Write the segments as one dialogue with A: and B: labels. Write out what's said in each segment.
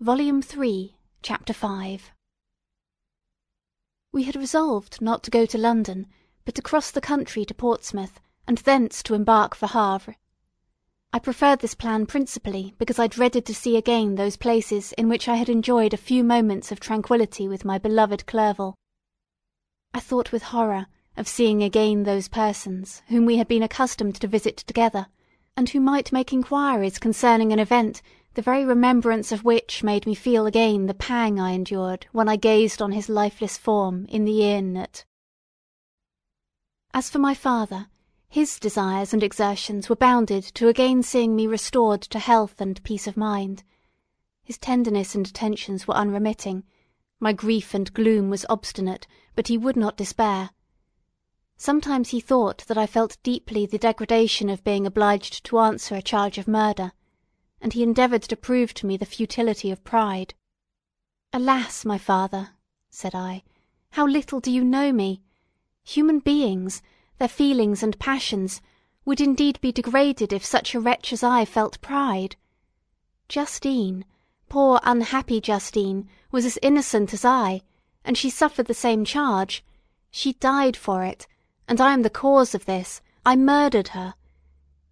A: Volume Three, Chapter V We had resolved not to go to London, but to cross the country to Portsmouth, and thence to embark for Havre. I preferred this plan principally because I dreaded to see again those places in which I had enjoyed a few moments of tranquillity with my beloved Clerval. I thought with horror of seeing again those persons whom we had been accustomed to visit together, and who might make inquiries concerning an event the very remembrance of which made me feel again the pang I endured when I gazed on his lifeless form in the inn at. As for my father, his desires and exertions were bounded to again seeing me restored to health and peace of mind. His tenderness and attentions were unremitting; my grief and gloom was obstinate, but he would not despair. Sometimes he thought that I felt deeply the degradation of being obliged to answer a charge of murder and he endeavoured to prove to me the futility of pride. "Alas, my father!" said I, "how little do you know me! Human beings, their feelings and passions, would indeed be degraded if such a wretch as I felt pride. Justine, poor unhappy Justine, was as innocent as I, and she suffered the same charge; she died for it, and I am the cause of this, I murdered her.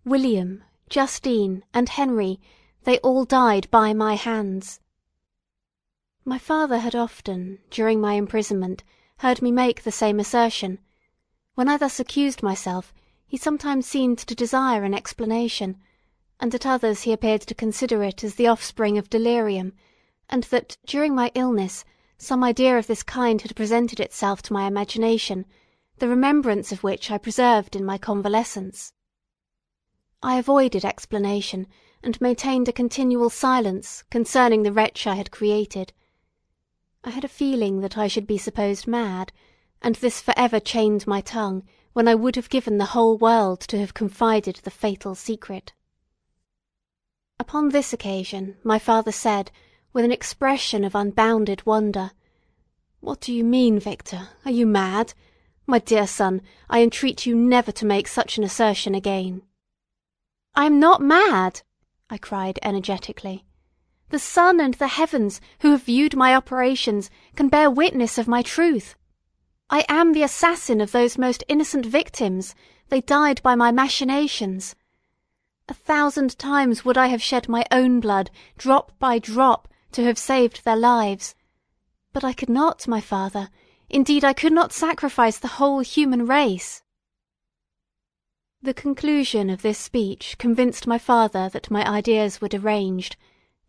A: William, Justine, and Henry, they all died by my hands. My father had often, during my imprisonment, heard me make the same assertion. When I thus accused myself, he sometimes seemed to desire an explanation, and at others he appeared to consider it as the offspring of delirium, and that, during my illness, some idea of this kind had presented itself to my imagination, the remembrance of which I preserved in my convalescence. I avoided explanation, and maintained a continual silence concerning the wretch I had created. I had a feeling that I should be supposed mad, and this for ever chained my tongue when I would have given the whole world to have confided the fatal secret. Upon this occasion my father said, with an expression of unbounded wonder, "What do you mean, Victor? Are you mad? My dear son, I entreat you never to make such an assertion again." "I am not mad!" I cried energetically. "The sun and the heavens, who have viewed my operations, can bear witness of my truth. I am the assassin of those most innocent victims; they died by my machinations. A thousand times would I have shed my own blood, drop by drop, to have saved their lives. But I could not, my father; indeed I could not sacrifice the whole human race. The conclusion of this speech convinced my father that my ideas were deranged,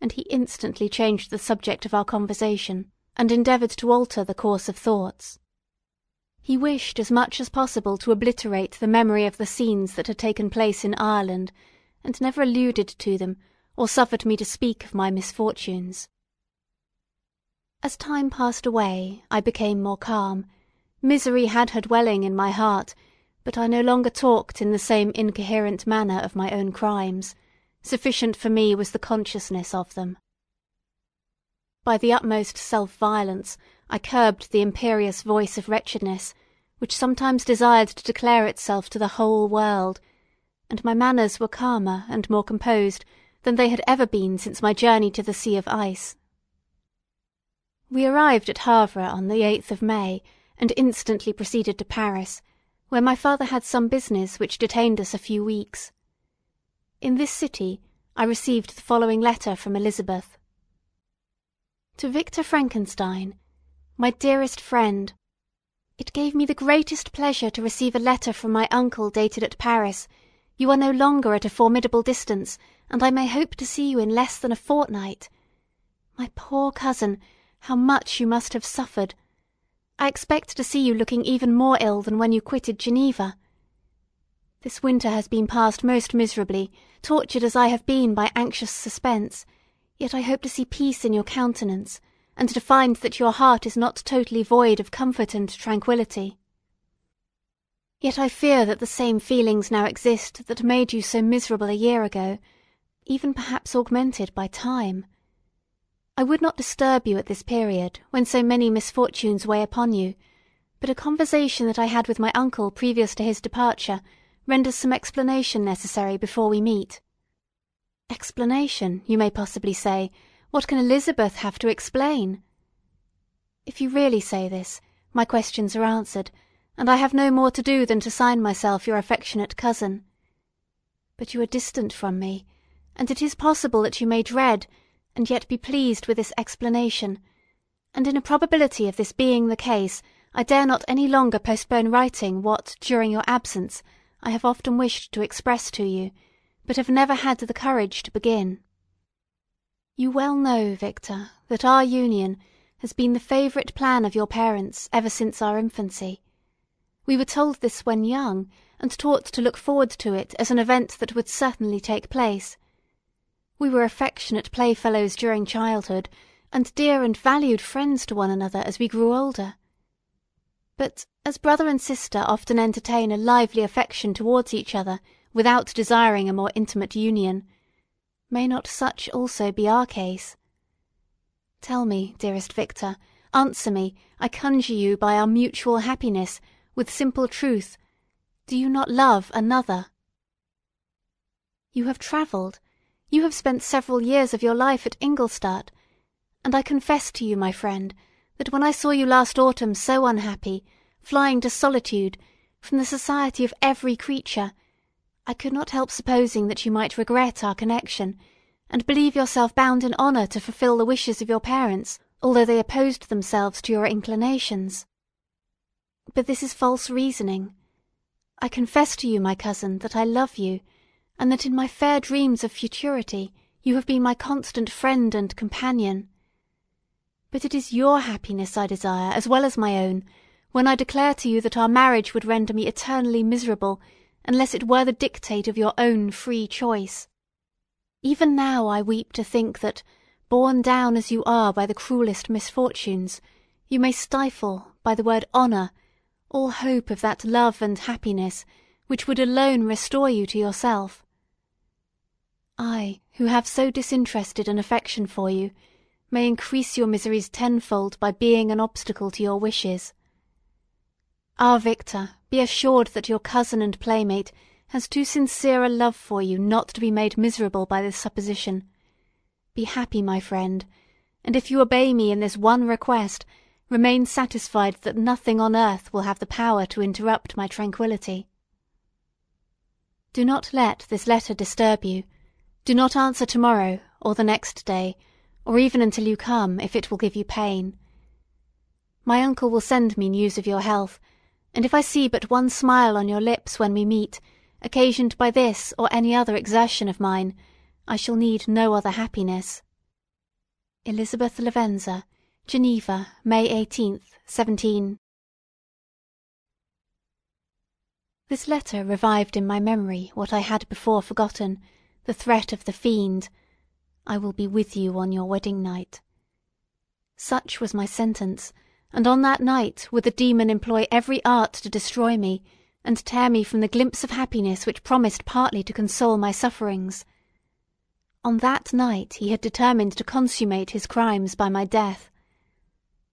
A: and he instantly changed the subject of our conversation, and endeavoured to alter the course of thoughts. He wished as much as possible to obliterate the memory of the scenes that had taken place in Ireland, and never alluded to them, or suffered me to speak of my misfortunes. As time passed away I became more calm; misery had her dwelling in my heart but I no longer talked in the same incoherent manner of my own crimes; sufficient for me was the consciousness of them. By the utmost self violence I curbed the imperious voice of wretchedness, which sometimes desired to declare itself to the whole world, and my manners were calmer and more composed than they had ever been since my journey to the Sea of Ice. We arrived at Havre on the 8th of May, and instantly proceeded to Paris where my father had some business which detained us a few weeks. In this city I received the following letter from Elizabeth: "To Victor Frankenstein, my dearest friend, it gave me the greatest pleasure to receive a letter from my uncle dated at Paris. You are no longer at a formidable distance, and I may hope to see you in less than a fortnight. My poor cousin, how much you must have suffered! I expect to see you looking even more ill than when you quitted Geneva. This winter has been passed most miserably, tortured as I have been by anxious suspense, yet I hope to see peace in your countenance, and to find that your heart is not totally void of comfort and tranquillity. Yet I fear that the same feelings now exist that made you so miserable a year ago, even perhaps augmented by time. I would not disturb you at this period, when so many misfortunes weigh upon you, but a conversation that I had with my uncle previous to his departure renders some explanation necessary before we meet. Explanation, you may possibly say, What can Elizabeth have to explain? If you really say this, my questions are answered, and I have no more to do than to sign myself your affectionate cousin. But you are distant from me, and it is possible that you may dread, and yet be pleased with this explanation, and in a probability of this being the case, I dare not any longer postpone writing what, during your absence, I have often wished to express to you, but have never had the courage to begin. You well know, Victor, that our union has been the favourite plan of your parents ever since our infancy. We were told this when young, and taught to look forward to it as an event that would certainly take place. We were affectionate playfellows during childhood, and dear and valued friends to one another as we grew older. But as brother and sister often entertain a lively affection towards each other without desiring a more intimate union, may not such also be our case? Tell me, dearest Victor, answer me, I conjure you by our mutual happiness, with simple truth, do you not love another? You have travelled, you have spent several years of your life at Ingolstadt, and I confess to you, my friend, that when I saw you last autumn so unhappy, flying to solitude, from the society of every creature, I could not help supposing that you might regret our connection, and believe yourself bound in honour to fulfil the wishes of your parents, although they opposed themselves to your inclinations. But this is false reasoning. I confess to you, my cousin, that I love you, and that in my fair dreams of futurity you have been my constant friend and companion. But it is your happiness I desire as well as my own, when I declare to you that our marriage would render me eternally miserable unless it were the dictate of your own free choice. Even now I weep to think that, borne down as you are by the cruellest misfortunes, you may stifle, by the word honour, all hope of that love and happiness which would alone restore you to yourself. I, who have so disinterested an affection for you, may increase your miseries tenfold by being an obstacle to your wishes. Ah, Victor, be assured that your cousin and playmate has too sincere a love for you not to be made miserable by this supposition. Be happy, my friend, and if you obey me in this one request, remain satisfied that nothing on earth will have the power to interrupt my tranquillity. Do not let this letter disturb you. Do not answer tomorrow, or the next day, or even until you come, if it will give you pain. My uncle will send me news of your health, and if I see but one smile on your lips when we meet, occasioned by this or any other exertion of mine, I shall need no other happiness. Elizabeth Lavenza, Geneva, May 18th, 17. This letter revived in my memory what I had before forgotten, the threat of the fiend, I will be with you on your wedding night. Such was my sentence, and on that night would the demon employ every art to destroy me, and tear me from the glimpse of happiness which promised partly to console my sufferings. On that night he had determined to consummate his crimes by my death.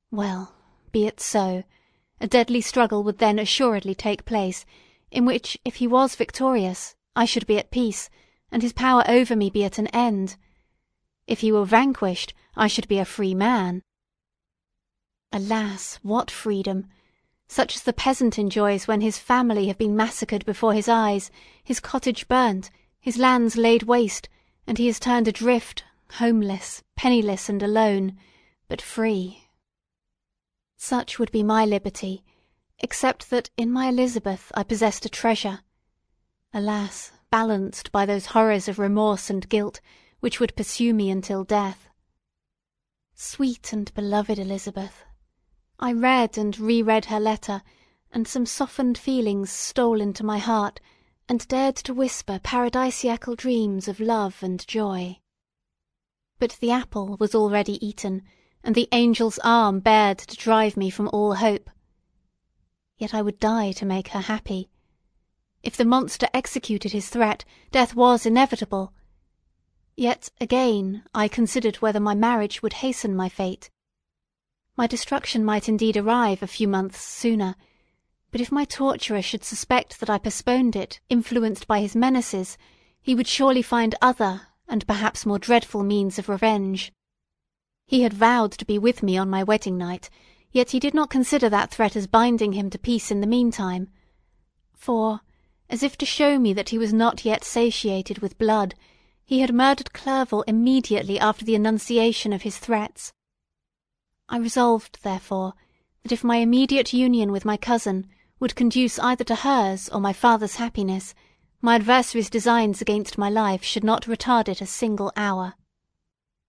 A: Well, be it so. A deadly struggle would then assuredly take place, in which, if he was victorious, I should be at peace, and his power over me be at an end. If he were vanquished, I should be a free man. Alas, what freedom! Such as the peasant enjoys when his family have been massacred before his eyes, his cottage burnt, his lands laid waste, and he is turned adrift, homeless, penniless, and alone, but free. Such would be my liberty, except that in my Elizabeth I possessed a treasure. Alas, balanced by those horrors of remorse and guilt which would pursue me until death. Sweet and beloved Elizabeth, I read and re-read her letter, and some softened feelings stole into my heart, and dared to whisper paradisiacal dreams of love and joy. But the apple was already eaten, and the angel's arm bared to drive me from all hope. Yet I would die to make her happy. If the monster executed his threat, death was inevitable. Yet, again, I considered whether my marriage would hasten my fate. My destruction might indeed arrive a few months sooner, but if my torturer should suspect that I postponed it, influenced by his menaces, he would surely find other, and perhaps more dreadful means of revenge. He had vowed to be with me on my wedding night, yet he did not consider that threat as binding him to peace in the meantime; for, as if to show me that he was not yet satiated with blood, he had murdered Clerval immediately after the enunciation of his threats. I resolved, therefore, that if my immediate union with my cousin would conduce either to hers or my father's happiness, my adversary's designs against my life should not retard it a single hour.